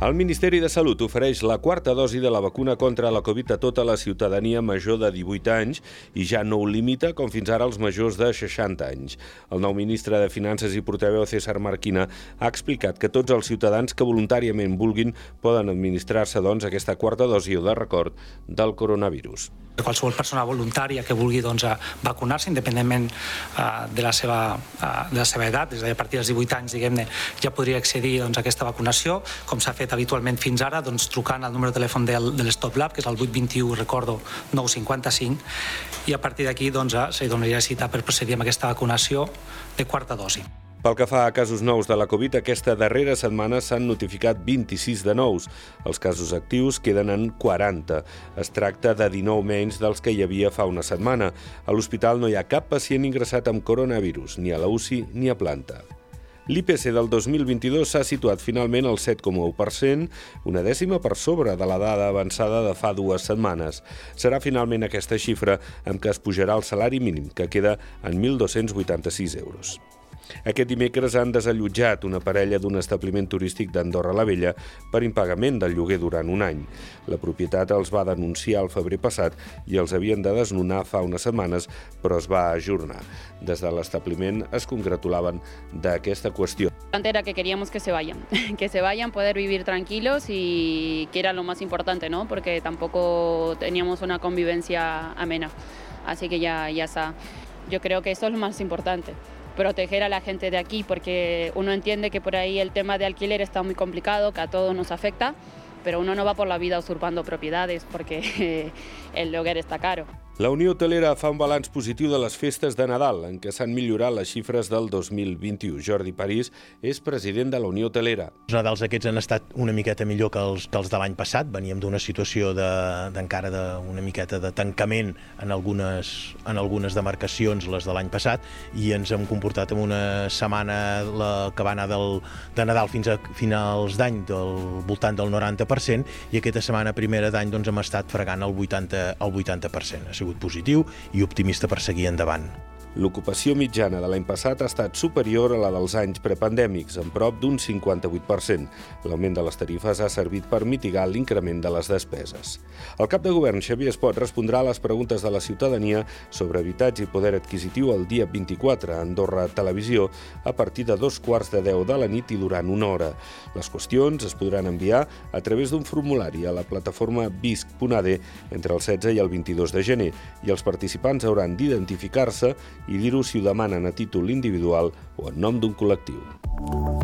El Ministeri de Salut ofereix la quarta dosi de la vacuna contra la Covid a tota la ciutadania major de 18 anys i ja no ho limita, com fins ara, els majors de 60 anys. El nou ministre de Finances i portaveu César Marquina ha explicat que tots els ciutadans que voluntàriament vulguin poden administrar-se, doncs, aquesta quarta dosi o de record del coronavirus qualsevol persona voluntària que vulgui doncs, vacunar-se, independentment uh, de, la seva, uh, de la seva edat, a dir, a partir dels 18 anys, diguem-ne, ja podria accedir doncs, a aquesta vacunació, com s'ha fet fet habitualment fins ara, doncs, trucant al número de telèfon del, de l'Stop Lab, que és el 821, recordo, 955, i a partir d'aquí doncs, se donaria cita per procedir amb aquesta vacunació de quarta dosi. Pel que fa a casos nous de la Covid, aquesta darrera setmana s'han notificat 26 de nous. Els casos actius queden en 40. Es tracta de 19 menys dels que hi havia fa una setmana. A l'hospital no hi ha cap pacient ingressat amb coronavirus, ni a la UCI ni a planta. L'IPC del 2022 s'ha situat finalment al 7,1%, una dècima per sobre de la dada avançada de fa dues setmanes. Serà finalment aquesta xifra amb què es pujarà el salari mínim, que queda en 1.286 euros. Aquest dimecres han desallotjat una parella d'un establiment turístic d'Andorra la Vella per impagament del lloguer durant un any. La propietat els va denunciar el febrer passat i els havien de desnonar fa unes setmanes, però es va ajornar. Des de l'establiment es congratulaven d'aquesta qüestió. Era que queríamos que se vayan, que se vayan, poder vivir tranquilos y que era lo más importante, ¿no? Porque tampoco teníamos una convivencia amena. Así que ya, ya está. Yo creo que eso es lo más importante proteger a la gente de aquí, porque uno entiende que por ahí el tema de alquiler está muy complicado, que a todos nos afecta, pero uno no va por la vida usurpando propiedades porque el hogar está caro. La Unió Hotelera fa un balanç positiu de les festes de Nadal, en què s'han millorat les xifres del 2021. Jordi París és president de la Unió Hotelera. Els Nadals aquests han estat una miqueta millor que els, que els de l'any passat. Veníem d'una situació d'encara de, d'una miqueta de tancament en algunes, en algunes demarcacions, les de l'any passat, i ens hem comportat en una setmana la, que va anar del, de Nadal fins a finals d'any del voltant del 90%, i aquesta setmana primera d'any doncs, hem estat fregant el 80%. El 80%. Sigut positiu i optimista per seguir endavant. L'ocupació mitjana de l'any passat ha estat superior a la dels anys prepandèmics, en prop d'un 58%. L'augment de les tarifes ha servit per mitigar l'increment de les despeses. El cap de govern, Xavier Espot, respondrà a les preguntes de la ciutadania sobre habitatge i poder adquisitiu el dia 24 a Andorra Televisió a partir de dos quarts de 10 de la nit i durant una hora. Les qüestions es podran enviar a través d'un formulari a la plataforma visc.ad entre el 16 i el 22 de gener i els participants hauran d'identificar-se i dir-ho si ho demanen a títol individual o en nom d'un col·lectiu.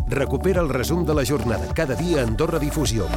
Recupera el resum de la jornada cada dia a Andorra Difusió.